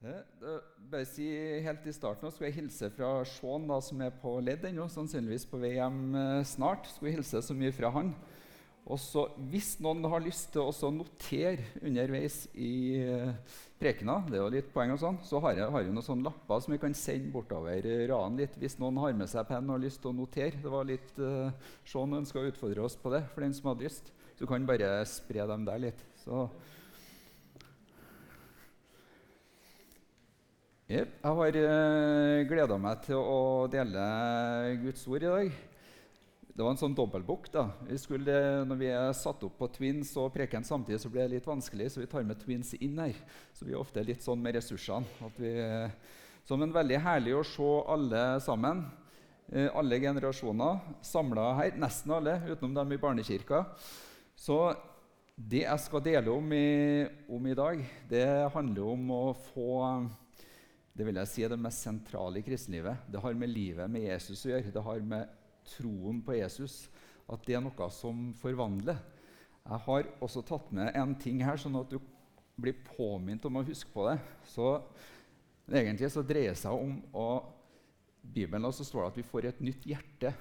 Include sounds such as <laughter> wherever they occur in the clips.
Bare si helt i starten skal jeg hilse fra Sean, da, som er på ledd ennå. Sannsynligvis på vei hjem eh, snart. Skal jeg hilse så mye fra han. Og så Hvis noen har lyst til å notere underveis i eh, prekena, det er jo litt poeng og sånn, så har jeg, har jeg noen sånne lapper som vi kan sende bortover raden litt. Hvis noen har med seg penn og har lyst til å notere. Det var litt uh, Sean ønska å utfordre oss på det, for den som hadde lyst. Så du kan bare spre dem der litt. Så Jep, Jeg har uh, gleda meg til å dele Guds ord i dag. Det var en sånn dobbeltbok. da. Vi skulle, når vi er satt opp på Twins og preken samtidig, så blir det litt vanskelig, så vi tar med Twins inn her. Så vi er ofte litt sånn med ressursene. At vi, som en veldig herlig å se alle sammen, eh, alle generasjoner, samla her. Nesten alle, utenom dem i barnekirka. Så det jeg skal dele om i, om i dag, det handler om å få det vil jeg si er det mest sentrale i kristenlivet. Det har med livet med Jesus å gjøre. Det har med troen på Jesus At det er noe som forvandler. Jeg har også tatt med en ting her, sånn at du blir påminnet om å huske på det. Så egentlig så dreier det seg om å Bibelen så står det at vi får et nytt hjerte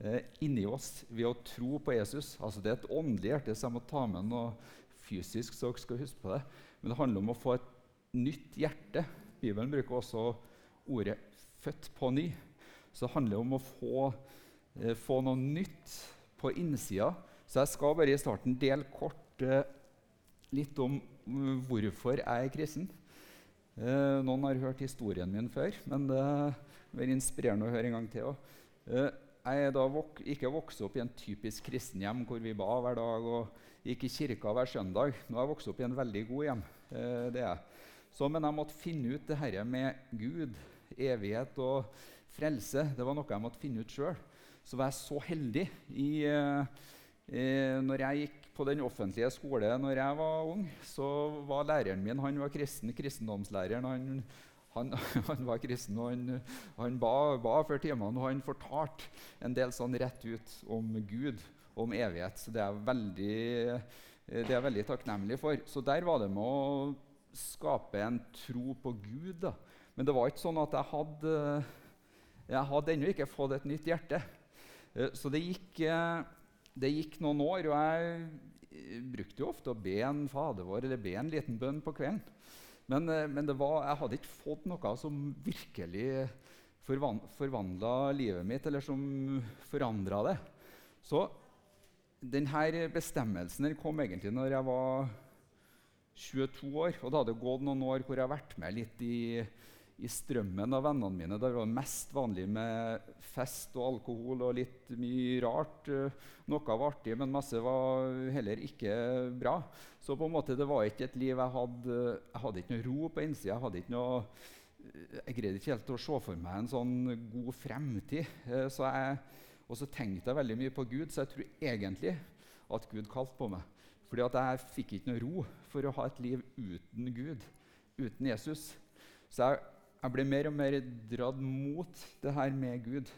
eh, inni oss ved å tro på Jesus. Altså Det er et åndelig hjerte, så jeg må ta med noe fysisk. så dere skal huske på det. Men det handler om å få et nytt hjerte. Bibelen bruker også ordet 'født på ny'. Så det handler om å få, eh, få noe nytt på innsida. Så jeg skal bare i starten dele kort eh, litt om mm, hvorfor jeg er kristen. Eh, noen har hørt historien min før, men det er inspirerende å høre en gang til. også. Eh, jeg er da vok ikke vokst opp i en typisk kristenhjem hvor vi ba hver dag og gikk i kirka hver søndag. Nå har jeg vokst opp i en veldig god hjem. Eh, det er jeg. Så, men jeg måtte finne ut det her med Gud, evighet og frelse. Det var noe jeg måtte finne ut sjøl. Så var jeg så heldig i, eh, eh, når jeg gikk på den offentlige skole når jeg var ung, så var læreren min han var kristen. Kristendomslæreren han, han, <laughs> han var kristen, og han, han ba, ba før timene, og han fortalte en del sånn rett ut om Gud, om evighet. Så det er jeg veldig, det er jeg veldig takknemlig for. Så der var det med å skape en tro på Gud. Da. Men det var ikke sånn at jeg hadde Jeg hadde ennå ikke fått et nytt hjerte. Eh, Så det gikk, eh, det gikk noen år, og jeg brukte jo ofte å be en Fader vår eller be en liten bønn på kvelden. Men, eh, men var, jeg hadde ikke fått noe som virkelig forvan, forvandla livet mitt, eller som forandra det. Så denne bestemmelsen kom egentlig når jeg var 22 år. Og det hadde gått noen år hvor jeg har vært med litt i, i strømmen av vennene mine. Det var mest vanlig med fest og alkohol og litt mye rart. Noe var artig, men masse var heller ikke bra. Så på en måte det var ikke et liv jeg hadde Jeg hadde ikke noe ro på innsida. Jeg hadde ikke noe jeg greide ikke helt å se for meg en sånn god fremtid. Eh, Så jeg, og så tenkte jeg veldig mye på Gud, så jeg tror egentlig at Gud kalte på meg. Fordi at jeg fikk ikke noe ro for å ha et liv uten Gud, uten Jesus. Så jeg, jeg ble mer og mer dratt mot det her med Gud.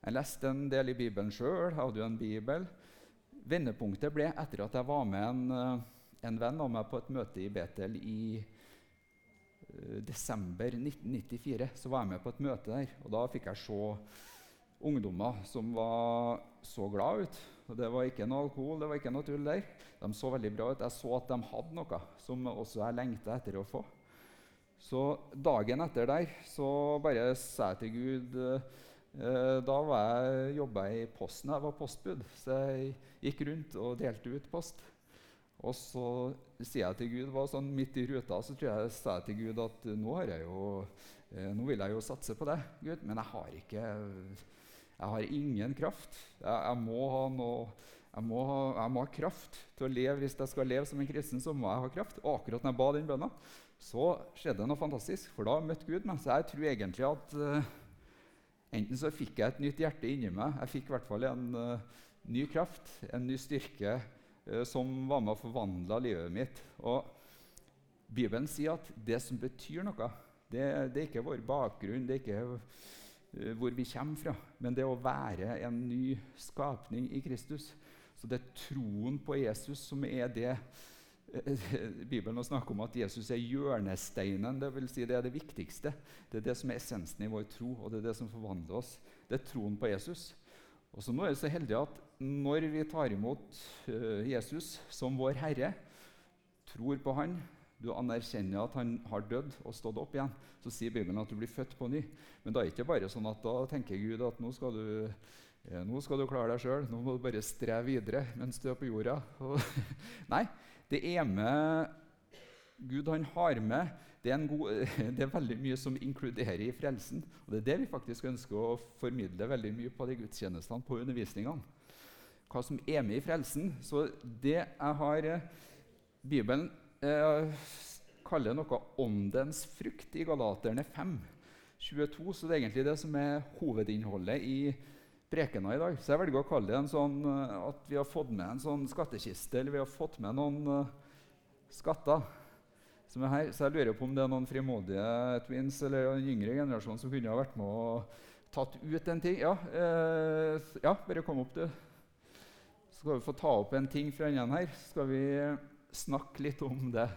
Jeg leste en del i Bibelen sjøl, hadde jo en bibel. Vendepunktet ble etter at jeg var med en, eh, en venn av meg på et møte i Betel i eh, desember 1994. Så var jeg med på et møte der, og da fikk jeg se ungdommer som var så glad ut. Det var ikke noe alkohol, det var ikke noe tull der. De så veldig bra ut. Jeg så at de hadde noe som også jeg lengta etter å få. Så dagen etter der så bare sa jeg til Gud eh, Da var jeg i Posten, jeg var postbud, så jeg gikk rundt og delte ut post. Og så sier jeg til Gud, var sånn midt i ruta, så tror jeg jeg til Gud at nå, har jeg jo, eh, nå vil jeg jo satse på deg, Gud, men jeg har ikke jeg har ingen kraft. Jeg, jeg, må, noe, jeg, må, ha, jeg må ha kraft til å leve. Hvis jeg skal leve som en kristen, så må jeg ha kraft. Og akkurat når jeg ba den bønna, så skjedde det noe fantastisk. For da møtte Gud meg. Så jeg tror egentlig at uh, enten så fikk jeg et nytt hjerte inni meg, jeg fikk i hvert fall en uh, ny kraft, en ny styrke, uh, som var med å forvandle livet mitt. Og Bibelen sier at det som betyr noe, det, det er ikke vår bakgrunn, det er ikke hvor vi kommer fra, men det å være en ny skapning i Kristus. Så det er troen på Jesus som er det Bibelen snakker om at Jesus er hjørnesteinen. Det vil si det er det viktigste. Det er det som er essensen i vår tro, og det er det som forvandler oss. Det er troen på Jesus. Og så nå er vi så heldige at når vi tar imot uh, Jesus som vår Herre, tror på Han, du anerkjenner at han har dødd og stått opp igjen, så sier Bibelen at du blir født på ny. Men da er det ikke bare sånn at da tenker Gud at nå skal du, eh, nå skal du klare deg sjøl, nå må du bare streve videre mens du er på jorda. <laughs> Nei, det er med Gud han har med det er, god, <laughs> det er, veldig mye som inkluderer i frelsen. Og Det er det vi faktisk ønsker å formidle veldig mye på de gudstjenestene, på undervisningene. Hva som er med i frelsen. Så det jeg har eh, Bibelen eh, kaller noe åndens frukt i Galaterne 5, 22. Så det er egentlig det som er hovedinnholdet i prekena i dag. Så jeg velger å kalle det en sånn, eh, at vi har fått med en sånn skattkiste, eller vi har fått med noen uh, skatter. som er her. Så jeg lurer på om det er noen frimodige twins eller en yngre generasjon som kunne ha vært med og tatt ut en ting. Ja, eh, ja bare kom opp, du. Så skal vi få ta opp en ting fra enden her. Skal vi snakke litt om det.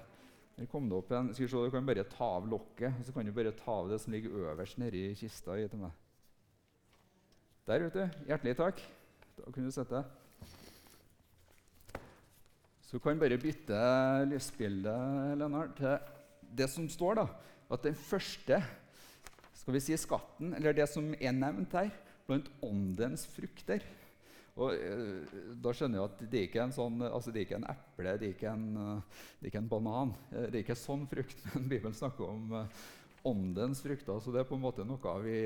Der kom det opp en, skal vi se, Du kan bare ta av lokket, og så kan du bare ta av det som ligger øverst nedi kista. til meg. Der, vet du. Hjertelig takk. Da kunne du sette Så du bare bytte lysbildet Lennart, til det som står, da. At den første skal vi si skatten, eller det som er nevnt her, blant åndens frukter og uh, Da skjønner jeg at det er ikke en sånn, altså det er ikke en eple, det er ikke en, uh, det er ikke en banan. Uh, det er ikke sånn frukt, <laughs> men Bibelen snakker om åndens frukter. Så det er på en måte noe vi,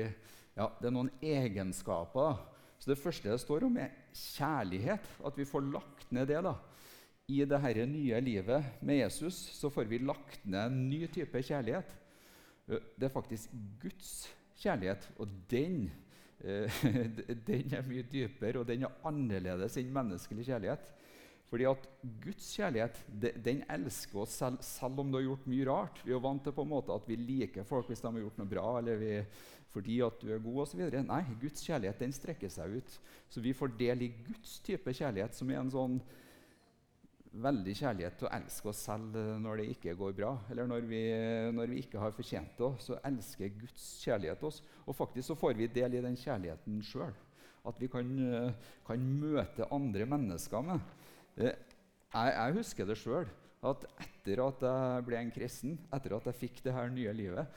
ja, det er noen egenskaper. Så Det første det står om, er kjærlighet. At vi får lagt ned det. da. I dette nye livet med Jesus så får vi lagt ned en ny type kjærlighet. Det er faktisk Guds kjærlighet, og den Eh, <laughs> den er mye dypere, og den er annerledes enn menneskelig kjærlighet. Fordi at Guds kjærlighet den elsker oss selv, selv, om du har gjort mye rart. Vi er vant til på en måte at vi liker folk hvis de har gjort noe bra, eller vi, fordi at du er god osv. Nei, Guds kjærlighet den strekker seg ut. Så vi får del i Guds type kjærlighet, som er en sånn veldig kjærlighet til å elske oss selv eh, når det ikke går bra, eller når vi, når vi ikke har fortjent det. Så elsker Guds kjærlighet oss. Og faktisk så får vi del i den kjærligheten sjøl. At vi kan, eh, kan, møte andre mennesker med. Eh, jeg, jeg husker det sjøl. At etter at jeg ble en kristen, etter at jeg fikk det her nye livet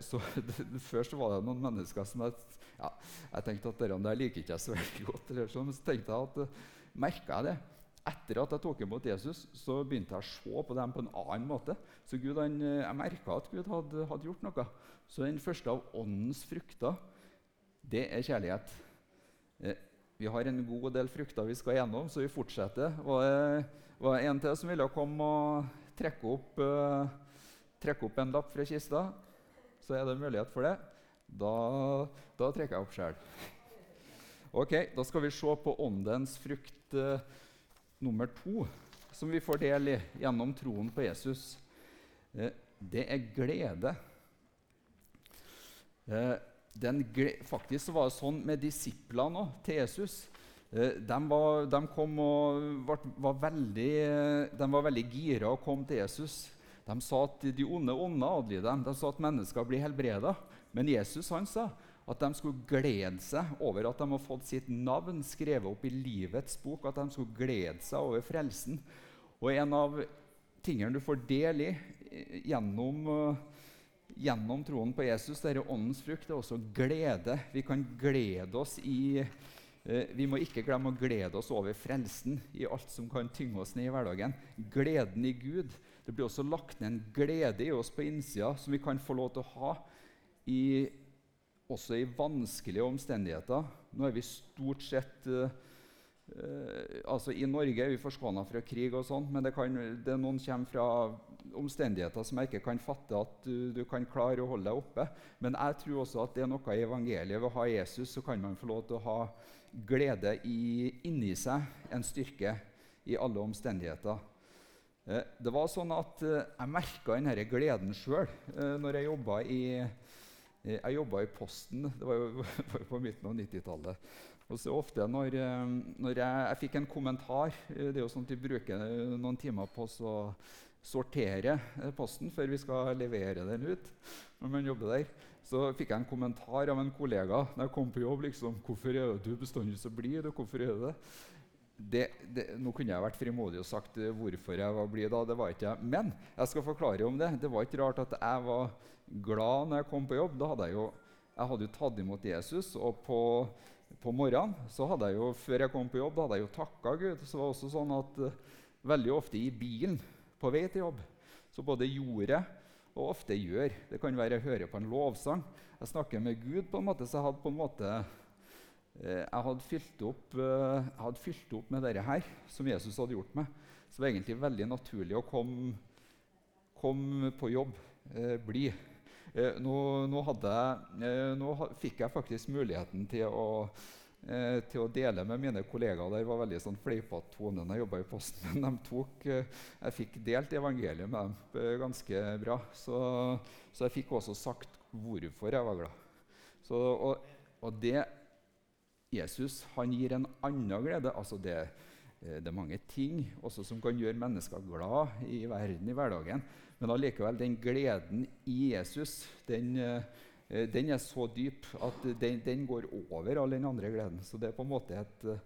så <laughs> Før så var det noen mennesker som jeg, ja, jeg tenkte at dere der liker ikke så veldig godt. Eller så, men så tenkte jeg at merka jeg det etter at jeg tok imot Jesus, så begynte jeg å se på dem på en annen måte. Så Gud, han, Jeg merka at Gud hadde, hadde, gjort noe. Så den første av åndens frukter, det er kjærlighet. Eh, vi har en god del frukter vi skal gjennom, så vi fortsetter. Det, var en til som ville komme og trekke opp, uh, trekke opp en lapp fra kista, så er det mulighet for det. Da, da trekker jeg opp sjøl. Ok, da skal vi se på åndens frukt. Uh, nummer to som vi får del i gjennom troen på Jesus, eh, det er glede. Eh, glede faktisk var det sånn med disiplene til Jesus. Eh, de var, de var, var, veldig, de var veldig gira og kom til Jesus. De sa at de onde ånder adlyder dem. De sa at mennesker blir helbreda. Men Jesus han sa at de skulle glede seg over at de har fått sitt navn skrevet opp i livets bok. At de skulle glede seg over frelsen. Og en av tingene du får del i gjennom, gjennom troen på Jesus, det er åndens frukt, det er også glede. Vi kan glede oss i eh, vi må ikke glemme å glede oss over frelsen i alt som kan tynge oss ned i hverdagen. Gleden i Gud. Det blir også lagt ned en glede i oss på innsida som vi kan få lov til å ha i også i vanskelige omstendigheter. Nå er vi stort sett uh, altså I Norge er vi forskåna fra krig, og sånt, men det, kan, det noen kommer fra omstendigheter som jeg ikke kan fatte at du, du, kan klare å holde deg oppe. Men jeg tror også at det er noe i evangeliet. Ved å ha Jesus så kan man få lov til å ha glede i, inni seg, en styrke i alle omstendigheter. Uh, det var sånn at uh, Jeg merka denne gleden sjøl når jeg jobba i jeg jobba i Posten det var jo <laughs> på midten av 90-tallet. Og så ofte når, eh, når jeg, jeg, fikk en kommentar eh, Det er jo sånn at vi bruker noen timer på å sortere posten før vi skal levere den ut. når man jobber der. Så fikk jeg en kommentar av en kollega da jeg kom på jobb. liksom, 'Hvorfor er du bestandig så blid?' Hvorfor er det? Det, det, nå kunne jeg vært frimodig og sagt hvorfor jeg var blid da. det var ikke jeg. Men jeg skal forklare om det. Det var ikke rart at jeg var glad når jeg kom på jobb. Da hadde jeg jo, jeg hadde jo tatt imot Jesus. og på på morgenen så hadde jeg jo, før jeg kom på jobb, da hadde jeg jo takka Gud. Så var det også sånn at uh, veldig ofte i bilen på vei til jobb så både gjorde og ofte gjør. Det kan være jeg hører på en lovsang. Jeg snakker med Gud, på en måte, så jeg hadde på en måte uh, jeg hadde, fylt opp, uh, jeg hadde fylt opp med dette her, som Jesus hadde gjort meg. Så det var egentlig veldig naturlig å komme, komme på jobb, bli. Eh, nå, nå, jeg, eh, nå, fikk jeg faktisk muligheten til å, eh, til å dele med mine kollegaer. Det var veldig sånn fleipete tone da jeg jobba i Posten. <laughs> De tok, jeg fikk delt evangeliet med dem ganske bra. Så, så, jeg fikk også sagt hvorfor jeg var glad. Så, og, og, det Jesus han gir en annen glede. altså det det er mange ting også som kan gjøre mennesker glad i verden i hverdagen. Men allikevel, den gleden i Jesus den, eh, den, er så dyp at den, den, går over all den andre gleden. Så det er på en måte et, eh,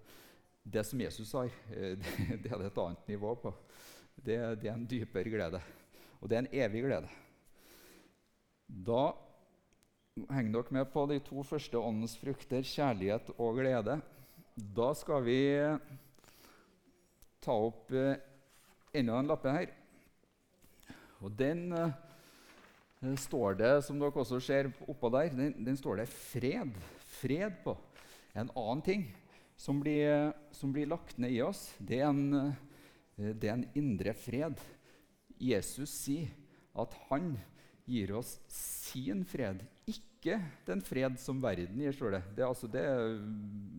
det som Jesus har, eh, <laughs> det, det er det et annet nivå på. Det, det, er en dypere glede. Og det er en evig glede. Da henger dere med på de to første åndens frukter, kjærlighet og glede. Da skal vi ta opp enda en lappe her. Og den uh, står det, som dere også ser oppå der, den, den, står det fred. Fred på. En annen ting som blir, som blir lagt ned i oss, det er, en, uh, det er en indre fred. Jesus sier at han gir oss sin fred, ikke den fred som verden gir. Står det. Det, er altså, det er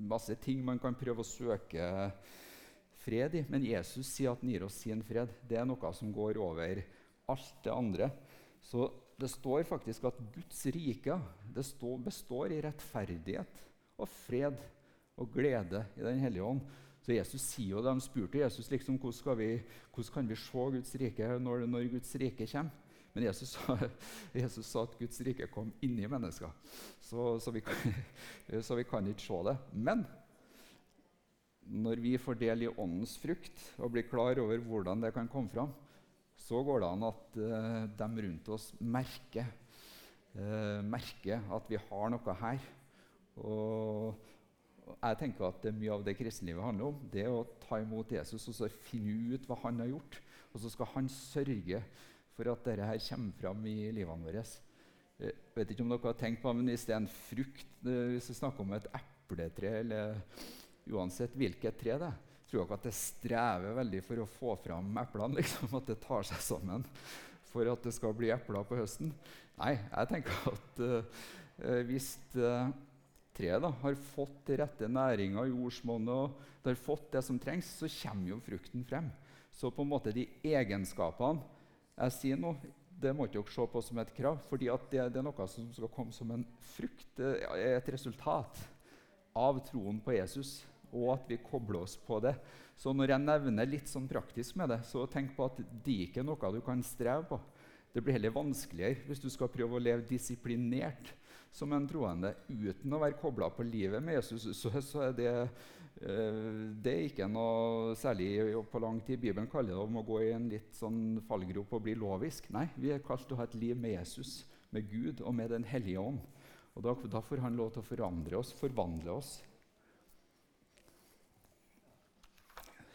masse ting man kan prøve å søke fred i, men Jesus sier at han gir oss sin fred. Det er noe som går over alt det andre. Så det står faktisk at Guds rike det står, består i rettferdighet og fred og glede i Den hellige ånd. Så Jesus sier jo, De spurte Jesus liksom, hvordan, vi, hvordan kan vi se Guds rike når, når Guds rike kommer. Men Jesus sa, <laughs> Jesus sa, at Guds rike kom inni mennesker. Så, så, vi <laughs> så, vi kan, ikke se det. Men når vi får del i åndens frukt og blir klar over hvordan det kan komme fram, så går det an at uh, de rundt oss merker, uh, merker at vi har noe her. Og, jeg tenker at Mye av det kristenlivet handler om, det er å ta imot Jesus og så finne ut hva han har gjort. Og så skal han sørge for at dette her kommer fram i livene våre. Jeg vet ikke om dere har tenkt på, men Hvis det er en frukt, hvis vi snakker om et epletre eller uansett hvilket tre det er, tror ikke at det strever veldig for å få fram eplene? <laughs> Liksom, at det tar seg sammen for at det skal bli epler på høsten? Nei, jeg tenker at uh, hvis uh, treet da, har fått de rette næringa, jordsmonnet, og det har fått det som trengs, så kommer jo frukten frem. Så på en måte de egenskapene jeg sier nå, det må ikke dere se på som et krav, fordi det, det, er noe som skal komme som en frukt, et resultat av troen på Jesus og at vi kobler oss på det. Så når jeg nevner litt sånn praktisk med det, så tenk på at det ikke er noe du kan streve på. Det blir heller vanskeligere hvis du skal prøve å leve disiplinert som en troende uten å være kobla på livet med Jesus. Så, så er det, uh, det er ikke noe særlig på lang tid. Bibelen kaller det om å gå i en litt sånn fallgrop og bli lovisk. Nei, vi er kalt til å ha et liv med Jesus, med Gud og med Den hellige ånd. Og da, da får han lov til å forandre oss, forvandle oss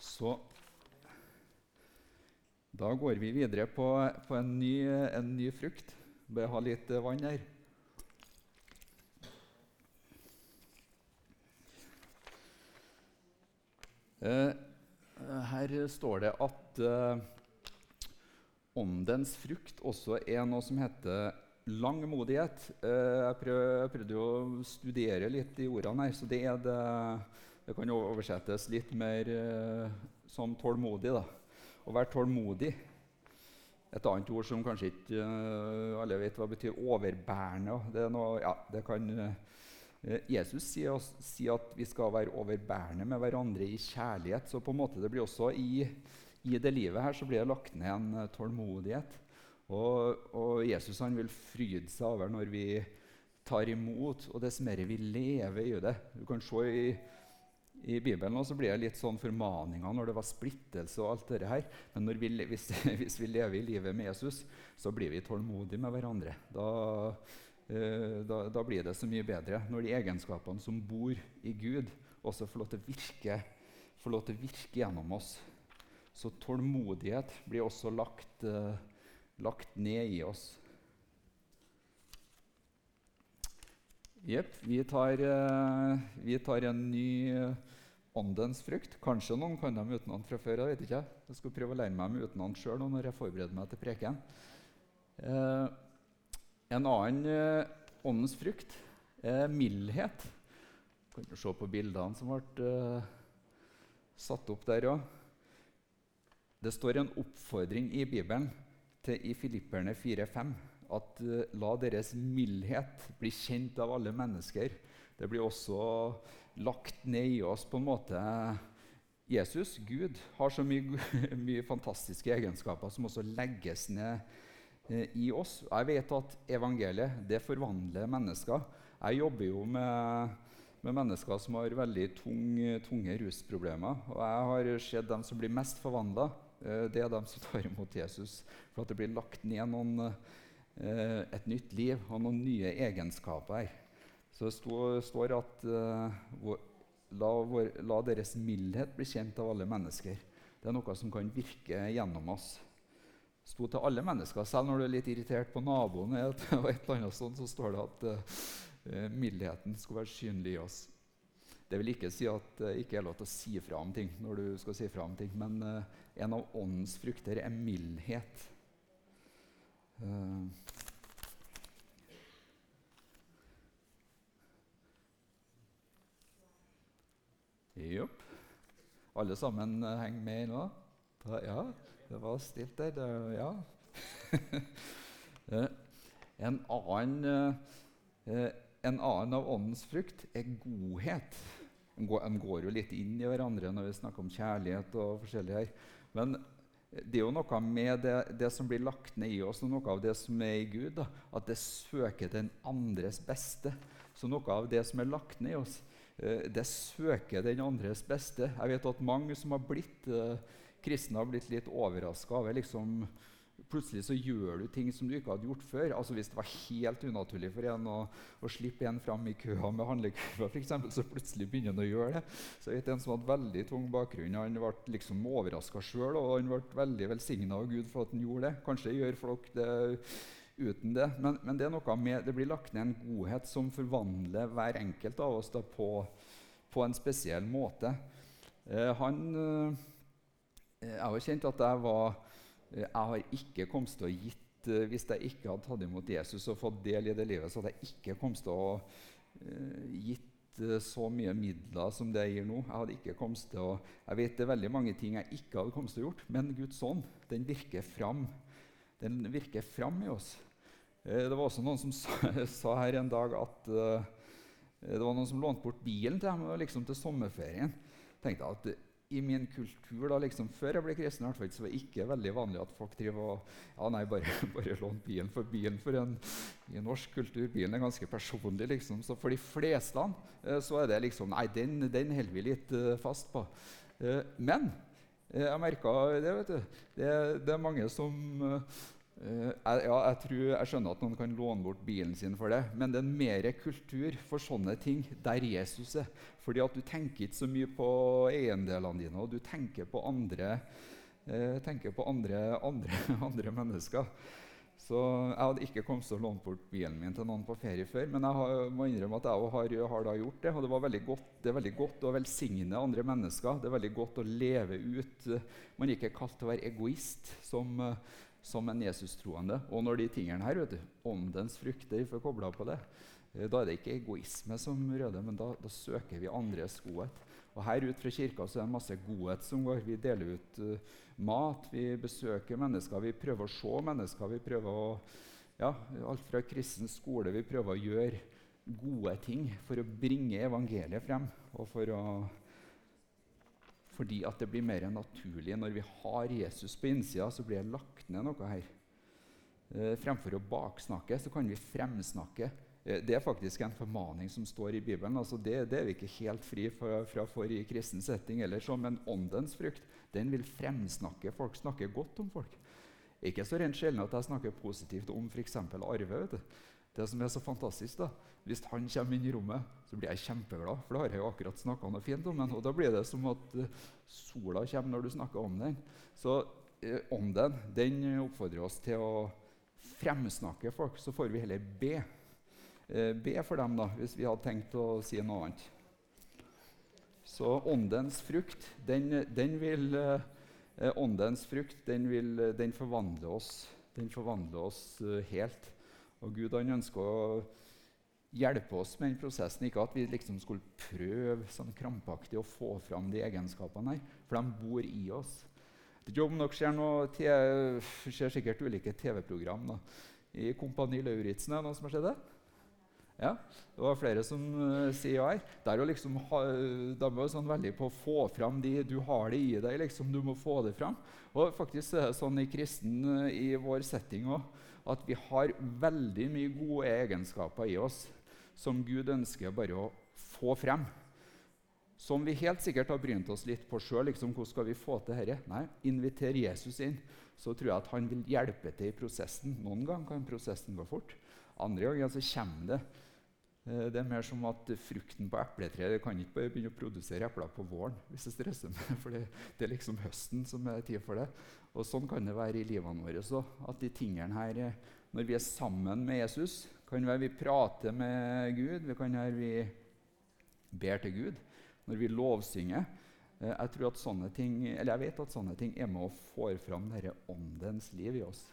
Så da går vi videre på, på en, ny, en, ny, frukt. Bør ha litt vann her. Eh, her står det at eh, åndens frukt også er noe som heter langmodighet. Eh, jeg prøvde å studere litt i ordene her, så det er det det kan oversettes litt mer eh, som tålmodig. da. Å være tålmodig. Et annet ord som kanskje ikke eh, alle vet hva betyr, overbærende. Det, noe, ja, det, kan, Eh, Jesus sier, sier, at vi skal være overbærende med hverandre i kjærlighet. Så på en måte det blir også i, i det livet her så blir det lagt ned en uh, tålmodighet. Og, og, Jesus han vil fryde seg over når vi tar imot, og dess mer vi lever i det. Du kan se i, i Bibelen også blir det litt sånn formaninger når det var splittelse og alt dette her. Men vi, hvis, <laughs> hvis, vi lever i livet med Jesus, så blir vi tålmodige med hverandre. Da Eh, da, da, blir det så mye bedre. Når de egenskapene som bor i Gud, også får lov til å virke, lov til å virke gjennom oss. Så tålmodighet blir også lagt, uh, lagt ned i oss. Jepp. Vi, uh, vi, tar en ny åndens frukt. Kanskje noen kan dem utenat fra før. Jeg vet ikke. Jeg skal prøve å lære meg dem utenat sjøl når jeg forbereder meg til preken. Eh, en annen eh, åndens frukt er mildhet. Kan se på bildene som ble eh, satt opp der òg. Det står en oppfordring i Bibelen til i Filipperne 4,5 at uh, la deres mildhet bli kjent av alle mennesker. Det blir også lagt ned i oss på en måte Jesus, Gud, har så mye, <laughs> mye fantastiske egenskaper som også legges ned Eh, i oss. Jeg vet at evangeliet det forvandler mennesker. Jeg jobber jo med, med mennesker som har veldig tung, tunge rusproblemer. Og jeg har sett dem som blir mest forvandla, eh, det er dem som tar imot Jesus. For at det blir lagt ned noen, eh, et nytt liv og noen nye egenskaper her. Så det står at la, la deres mildhet bli kjent av alle mennesker. Det er noe som kan virke gjennom oss Det sto til alle mennesker. Selv når du er litt irritert på naboen, og et eller annet sånt, så står det at uh, mildheten skal være synlig i oss. Det vil ikke si at det uh, ikke er lov til å si fra om ting, når du skal si fra om ting, men uh, en av åndens frukter er mildhet. Uh, Alle sammen henger med nå? Ja. Det var stilt der. Det, ja. <laughs> Eh, en, annen, eh, en annen av åndens frukt er godhet. De går, jo litt inn i hverandre når vi snakker om kjærlighet og forskjellig her. Men det er jo noe med det, det, som blir lagt ned i oss, og noe av det som er i Gud. Da, at det søker den andres beste. Så noe av det som er lagt ned i oss, eh, det søker den andres beste. Jeg vet at mange som har blitt kristne har blitt litt overraska over liksom, Plutselig så gjør du ting som du ikke hadde gjort før. Altså Hvis det var helt unaturlig for en å, å slippe en fram i køa med handlekurver, for eksempel, så plutselig begynner en å gjøre det. Så jeg vet En som hadde veldig tung bakgrunn, han ble liksom overraska sjøl, og han ble veldig velsigna av Gud for at han gjorde det. Kanskje gjør folk det uten det, men, men det, med, det blir lagt ned en godhet som forvandler hver enkelt av oss på, på en spesiell måte. Eh, han... Eh, Eh, jeg har kjent at jeg var eh, Jeg har ikke kommet til å gitt eh, Hvis jeg ikke hadde tatt imot Jesus og fått del i det livet, så hadde jeg ikke kommet til å gitt så mye midler som det jeg gir nå. Jeg hadde ikke kommet til å, jeg vet det er veldig mange ting jeg ikke hadde kommet til å gjort, men Guds ånd den virker fram. Den virker fram i oss. Det var også noen som <laughs> sa, her en dag at uh, det var noen som lånte bort bilen til dem liksom til sommerferien. tenkte at i min kultur da, liksom, Før jeg ble kristen, hvert fall, så var det ikke veldig vanlig at folk driver og ja, nei, bare, <laughs> bare lån bilen. For bilen for en, i norsk kultur bilen er ganske personlig. liksom, Så for de fleste eh, så er det liksom Nei, den, den holder vi litt uh, fast på. Uh, men uh, jeg merka det, vet du. Det, det, er mange som Uh, ja, jeg, tror, jeg, skjønner at noen kan låne bort bilen sin for det, men det er mer kultur for sånne ting der Jesus er. Fordi at du tenker ikke så mye på eiendelene dine, og du tenker på andre, uh, tenker på andre, andre, <laughs> andre, mennesker. Så Jeg hadde ikke kommet til å låne bort bilen min til noen på ferie før, men jeg har, må innrømme at jeg har, har gjort det. Og det, veldig godt, det er veldig godt å velsigne andre mennesker. Det er veldig godt å leve ut. Man er ikke kalt til å være egoist. som... Som en Jesus-troende. Og når de tingene her, vet du, åndens frukter, får kobla på det, eh, da er det ikke egoisme som røder, men da, da, søker vi andres godhet. Og Her ut fra kirka så er det masse godhet som går. Vi deler ut uh, mat, vi besøker mennesker, vi prøver å se mennesker. vi prøver å, ja, Alt fra kristen skole vi prøver å gjøre gode ting for å bringe evangeliet frem. og for å, Fordi at det blir mer naturlig når vi har Jesus på innsida, så blir det lagt ned noe her. Eh, fremfor å baksnakke, så kan vi fremsnakke. Eh, det er faktisk en formaning som står i Bibelen. altså Det, det er vi ikke helt fri fra, fra for i kristen setting. Ellers, men åndens frukt den vil fremsnakke folk. Snakke godt om folk. Ikke så rent sjelden at jeg snakker positivt om f.eks. Arve. vet du. Det som er så fantastisk da, Hvis han kommer inn i rommet, så blir jeg kjempeglad. For da har jeg jo akkurat snakka noe fint om den. Og da blir det som at uh, sola kommer når du snakker om den. Så eh, ånden den oppfordrer oss til å fremsnakke folk. Så får vi heller be. Eh, be for dem, da, hvis vi hadde tenkt å si noe annet. Så åndens frukt, den, den vil Eh, åndens frukt den, vil, den, forvandler oss, den forvandler oss helt. Og Gud han ønsker å hjelpe oss med den prosessen. Ikke at vi liksom skulle prøve sånn krampaktig å få fram de egenskapene her, for de bor i oss. Det er om dere ser, noe, ser sikkert ulike TV-program. I Kompani Lauritzen, er det noen som har sett det? Ja, Det var flere som uh, sier ja her. Der er liksom ha, de er sånn veldig på å få fram de Du har det i deg, liksom. Du må få det fram. Og faktisk er det sånn i kristen uh, i vår setting også, at vi har veldig mye gode egenskaper i oss som Gud ønsker bare å få frem. Som vi helt sikkert har brynt oss litt på sjøl. Liksom, hvordan skal vi få til dette? Nei, inviter Jesus inn, så tror jeg at han vil hjelpe til i prosessen. Noen ganger kan prosessen gå fort. Andre ganger så kommer det det er mer som at frukten på epletreet kan ikke bare begynne å produsere epler på våren. hvis jeg stresser meg, <laughs> for det, det, er liksom høsten som er tid for det. Og Sånn kan det være i livene våre også. At de tingene her, eh, Når vi er sammen med Jesus, kan være vi prater med Gud, vi kan være vi ber til Gud, når vi lovsynger. Eh, jeg, tror at sånne ting, eller jeg vet at sånne ting er med og får fram dette åndens liv i oss.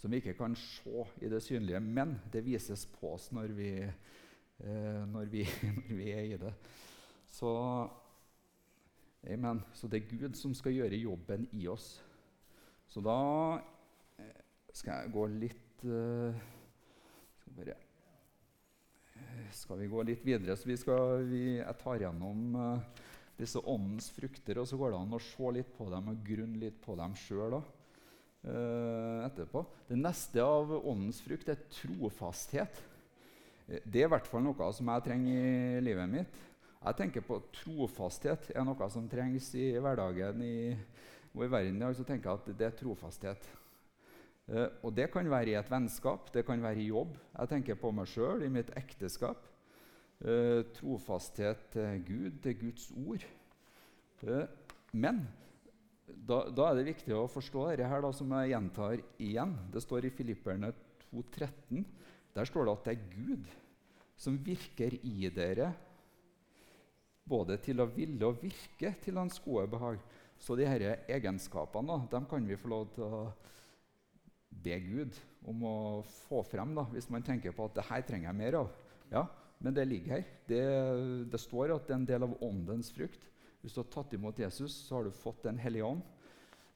Som vi ikke kan se i det synlige, men det vises på oss når vi eh, når, vi, <laughs> når, vi, er i det. Så, amen. Så det er Gud som skal gjøre jobben i oss. Så da eh, skal jeg gå litt eh, skal, bare, eh, skal, vi gå litt videre? Så vi skal, vi, jeg tar gjennom disse åndens frukter, og så går det an å se litt på dem og grunne litt på dem sjøl. òg. etterpå. Det neste av åndens frukt er trofasthet. Det er i hvert fall noe som jeg trenger i livet mitt. Jeg tenker på Trofasthet er noe som trengs i hverdagen i, og i verden så tenker jeg at det er trofasthet. Eh, og Det kan være i et vennskap, det kan være i jobb. Jeg tenker på meg sjøl, i mitt ekteskap. Eh, trofasthet til Gud, til Guds ord. Eh, men da, da, er det viktig å forstå dette her, da, som jeg gjentar igjen. Det står i Filipperne 2,13. Der står det at det er Gud som virker i dere, både til å ville og virke til hans gode behag. Så de disse egenskapene da, kan vi få lov til å be Gud om å få frem, da, hvis man tenker på at det her trenger jeg mer av. Ja, men det ligger her. Det, det, står at det er en del av åndens frukt. Hvis du har tatt imot Jesus, så har du fått Den hellige ånd.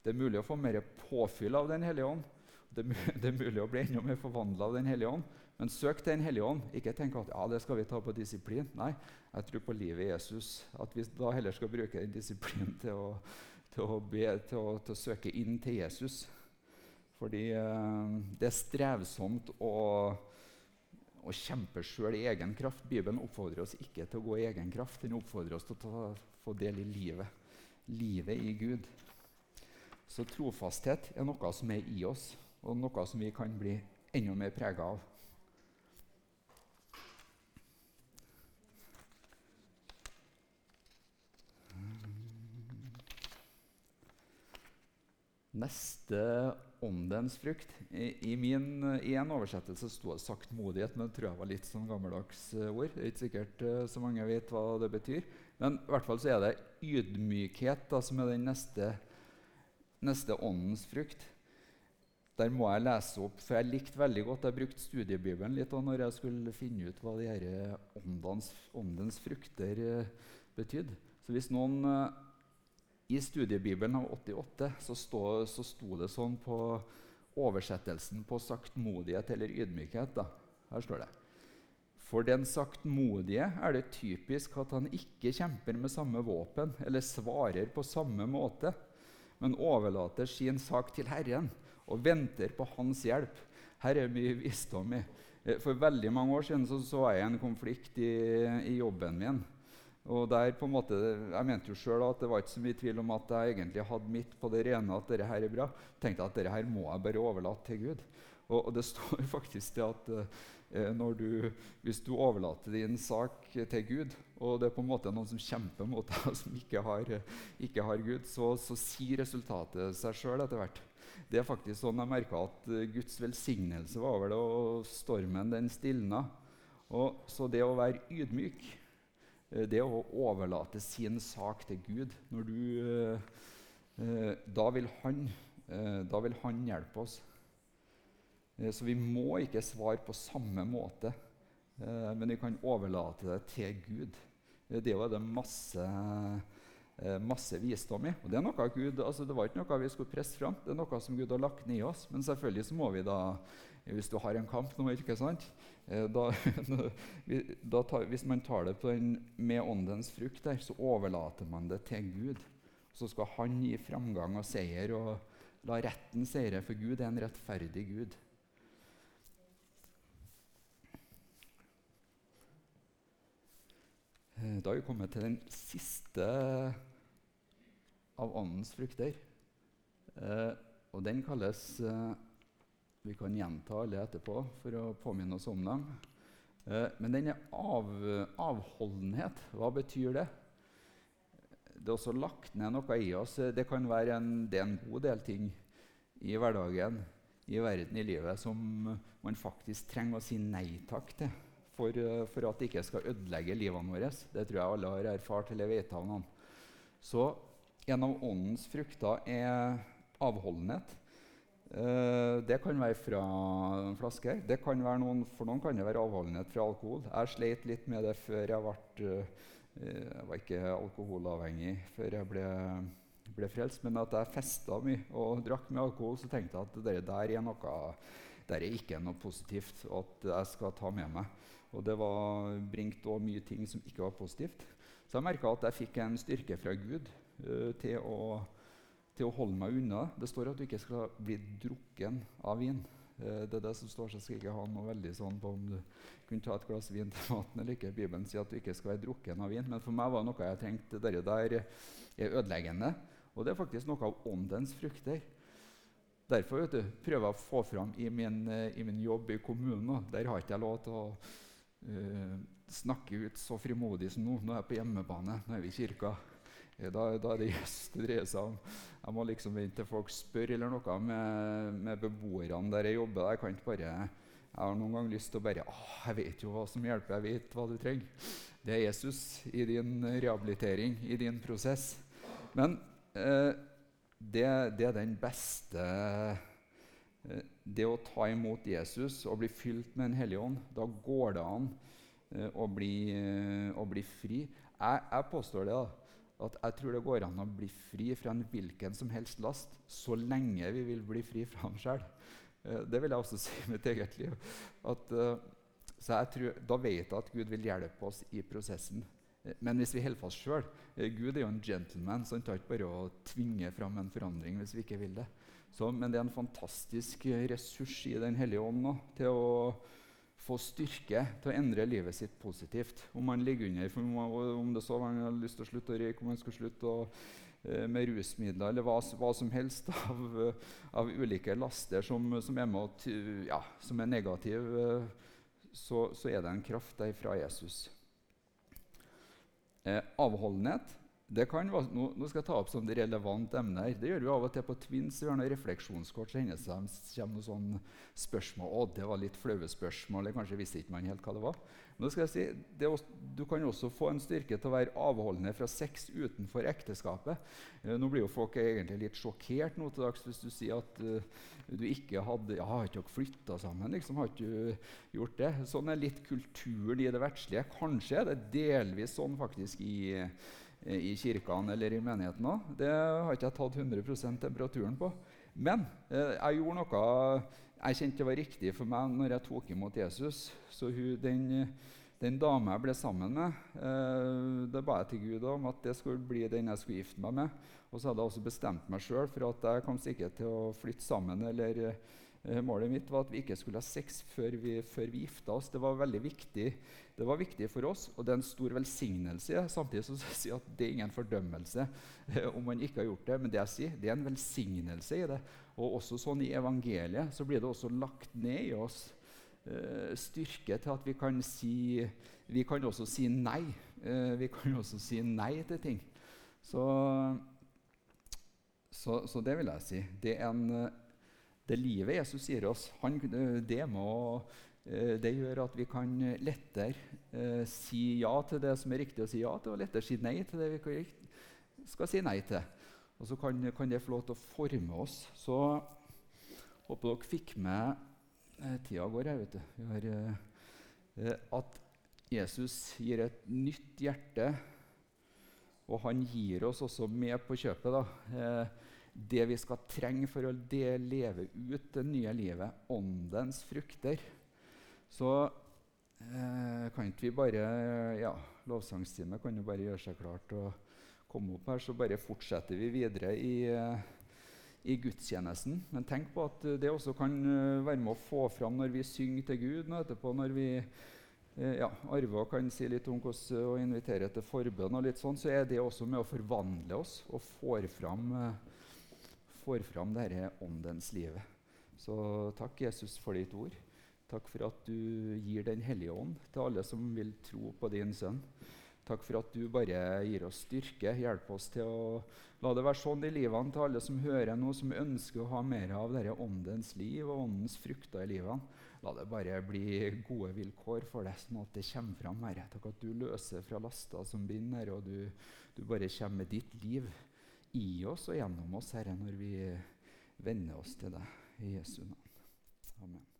Det er mulig å få mer påfyll av Den hellige ånd. Det, <laughs> det er mulig å bli enda mer forvandla av Den hellige ånd. Men søk Den hellige ånd. Ikke tenk at ja, det skal vi ta på disiplin. Nei, jeg tror på livet i Jesus. At vi da heller skal bruke den disiplinen til å, til å, be, til å, til å søke inn til Jesus. Fordi eh, det er strevsomt å, å kjempe sjøl i egen kraft. Bibelen oppfordrer oss ikke til å gå i egen kraft. Den oppfordrer oss til å ta, få del i livet. Livet i Gud. Så trofasthet er noe som er i oss, og noe som vi kan bli enda mer prega av. Neste åndens frukt I, i, min, I, en oversettelse sto det 'saktmodighet', men det tror jeg var litt sånn gammeldags uh, ord. Det er ikke sikkert uh, så mange vet hva det betyr. Men i hvert fall så er det ydmykhet da, som er den neste, neste åndens frukt. Der må jeg lese opp, for jeg likte veldig godt Jeg brukte studiebibelen litt da når jeg skulle finne ut hva de her åndens, åndens frukter uh, betydde. Så hvis noen i studiebibelen av 88 så, stå, så sto det sånn på oversettelsen på saktmodighet eller ydmykhet. Da. Her står det For den saktmodige er det typisk at han ikke kjemper med samme våpen eller svarer på samme måte, men overlater sin sak til Herren og venter på Hans hjelp. Her er mye visdom i. For veldig mange år siden så, så jeg en konflikt i, i jobben min. Og der på en måte, Jeg mente jo sjøl at det var ikke så mye tvil om at jeg egentlig hadde midt på det rene at dette her er bra. tenkte at dette her må jeg bare overlate til Gud. Og, det <laughs> står faktisk til at eh, du, hvis du overlater din sak til Gud, og det er på en måte noen som kjemper mot deg, <laughs> som ikke har, ikke har Gud, så, så sier resultatet seg sjøl etter hvert. Det er faktisk sånn jeg merka at Guds velsignelse var over det, og stormen den stilna. Og, så det å være ydmyk Eh, det å overlate sin sak til Gud når du, eh, eh, da, vil han, da vil han hjelpe oss. Så vi må ikke svare på samme måte, men vi kan overlate det til Gud. Det er det masse, masse visdom i. Og Det er noe Gud, altså det var ikke noe vi skulle presse fram, det er noe som Gud har lagt ned i oss. Men selvfølgelig så må vi da, hvis du har en kamp nå, ikke sant, Eh, da, <laughs> da tar, hvis man tar det den, med åndens frukt, der, så overlater man det til Gud. Så skal Han gi framgang og seier og la retten seire, for Gud er en rettferdig Gud. Eh, da har vi kommet til den siste av åndens frukter. Eh, og den kalles vi kan gjenta alle etterpå for å påminne oss om dem. Eh, men denne av, avholdenhet, hva betyr det? Det er også lagt ned noe i oss. Det kan være en, det er en god del ting i hverdagen, i verden, i livet, som man faktisk trenger å si nei takk til for, for at det ikke skal ødelegge livene våre. Det tror jeg alle har erfart eller vet av noen. Så en av åndens frukter er avholdenhet. Uh, det kan være fra en flaske. Det kan være noen, for noen kan det være avholdenhet fra alkohol. Jeg sleit litt med det før jeg ble uh, Jeg var ikke alkoholavhengig før jeg ble, ble frelst. Men at jeg festa mye og drakk mye alkohol, så tenkte jeg at det der er noe der er ikke noe positivt at jeg skal ta med meg. Og det var bringt også mye ting som ikke var positivt. Så jeg merka at jeg fikk en styrke fra Gud uh, til å til å holde meg unna. Det står at du ikke skal bli drukken av vin. Eh, det er det som står, så skal ikke ha noe veldig sånn på om du kunne ta et glass vin til maten eller ikke. Bibelen sier at du ikke skal være drukken av vin. Men for meg var det noe jeg tenkte det der er ødeleggende. Og det er faktisk noe av åndens frukter. Derfor vet du, prøver jeg å få fram i min, eh, i min jobb i kommunen. Der har ikke jeg lov til å uh, snakke ut så frimodig som nå. Nå er jeg på hjemmebane. Nå er vi i kirka. Da, da, er det gjest det dreier seg om. Jeg må liksom vente til folk spør eller noe med, med beboerne der jeg jobber. Jeg kan ikke bare jeg har noen gang lyst til å bare Å, jeg vet jo hva som hjelper. Jeg vet hva du trenger. Det er Jesus i din rehabilitering, i din prosess. Men eh, det, det, er den beste eh, Det å ta imot Jesus og bli fylt med Den hellige ånd, da går det an eh, å, bli, eh, å, bli, fri. Jeg, jeg påstår det. da at jeg tror det går an å bli fri fra en hvilken som helst last så lenge vi vil bli fri fra ham sjøl. Eh, det vil jeg også si i mitt eget liv. At, så jeg tror, Da vet jeg at Gud vil hjelpe oss i prosessen. Eh, men hvis vi holder fast sjøl Gud er jo en gentleman, så han tar ikke bare å tvinge fram en forandring hvis vi ikke vil det. Så, men det er en fantastisk ressurs i Den hellige ånd nå, til å få styrke til å endre livet sitt positivt. Om man ligger under, om det så man har lyst til å slutte å røyke, om man skulle slutte å, eh, med rusmidler eller hva, hva som helst <laughs> av, av, ulike laster som, som er, ja, er negative, eh, så, så, er det en kraft der fra Jesus. Eh, avholdenhet det kan, nå, nå, skal jeg ta opp som det relevant emne her. Det gjør vi av og til på Twins. Vi har noen refleksjonskort, så hender det kommer noen sånne spørsmål. Å, det var litt flaue spørsmål. eller Kanskje visste ikke man helt hva det var. Nå skal jeg si, også, Du kan også få en styrke til å være avholdende fra sex utenfor ekteskapet. Eh, nå blir jo folk egentlig litt sjokkert nå til dags hvis du sier at uh, du ikke hadde ja, Har ikke dere flytta sammen? liksom, har ikke gjort det? Sånn er litt kulturen i det verdslige. Kanskje er det delvis sånn faktisk i i kirkene eller i menigheten òg. Det har ikke jeg tatt 100% temperaturen på. Men eh, jeg gjorde noe jeg kjente var riktig for meg når jeg tok imot Jesus. Så hun, den, den dama jeg ble sammen med, eh, det ba jeg til Gud om at det skulle bli den jeg skulle gifte meg med. Og så hadde jeg også bestemt meg sjøl for at jeg kom sikkert til å flytte sammen eller Eh, målet mitt var at vi ikke skulle ha sex før vi, før vi gifta oss. Det var veldig viktig det var viktig for oss, og det er en stor velsignelse. Samtidig sier jeg at det er ingen fordømmelse eh, om man ikke har gjort det. Men det jeg sier, det er en velsignelse i det. Og også sånn i evangeliet så blir det også lagt ned i oss eh, styrke til at vi kan si Vi kan også si nei. Eh, vi kan også si nei til ting. Så, så, så det vil jeg si. Det er en det livet Jesus gir oss, han, det, må, eh, det, gjør at vi kan lettere eh, si ja til det som er riktig å si ja til, og lettere si nei til det vi skal si nei til. Og så kan, kan det få lov til å forme oss. Så håper dere fikk med eh, Tida går her, vet du. Har, eh, at Jesus gir et nytt hjerte, og han gir oss også med på kjøpet. da, eh, det vi skal trenge for å leve ut det nye livet, åndens frukter, så eh, kan ikke vi bare ja, Lovsangstime kan jo bare gjøre seg klart og komme opp her, så bare fortsetter vi videre i, eh, i gudstjenesten. Men tenk på at det også kan eh, være med å få fram når vi synger til Gud nå etterpå. når vi eh, ja, Arve kan si litt om hvordan å invitere til forbønn, og litt sånn, så er det også med å forvandle oss og får fram eh, får fram dette åndens livet. Så takk, Jesus, for ditt ord. Takk for at du gir Den hellige ånd til alle som vil tro på din sønn. Takk for at du bare gir oss styrke. Hjelp oss til å la det være sånn i livene til alle som hører noe, som ønsker å ha mer av dette åndens liv og åndens frukter i livene. La det bare bli gode vilkår for deg, sånn at det kommer fram. Herre. Takk at du løser fra laster som binder, og du, du bare kommer med ditt liv i oss og gjennom oss, Herre, når vi venner oss til deg. I Jesu navn. Amen.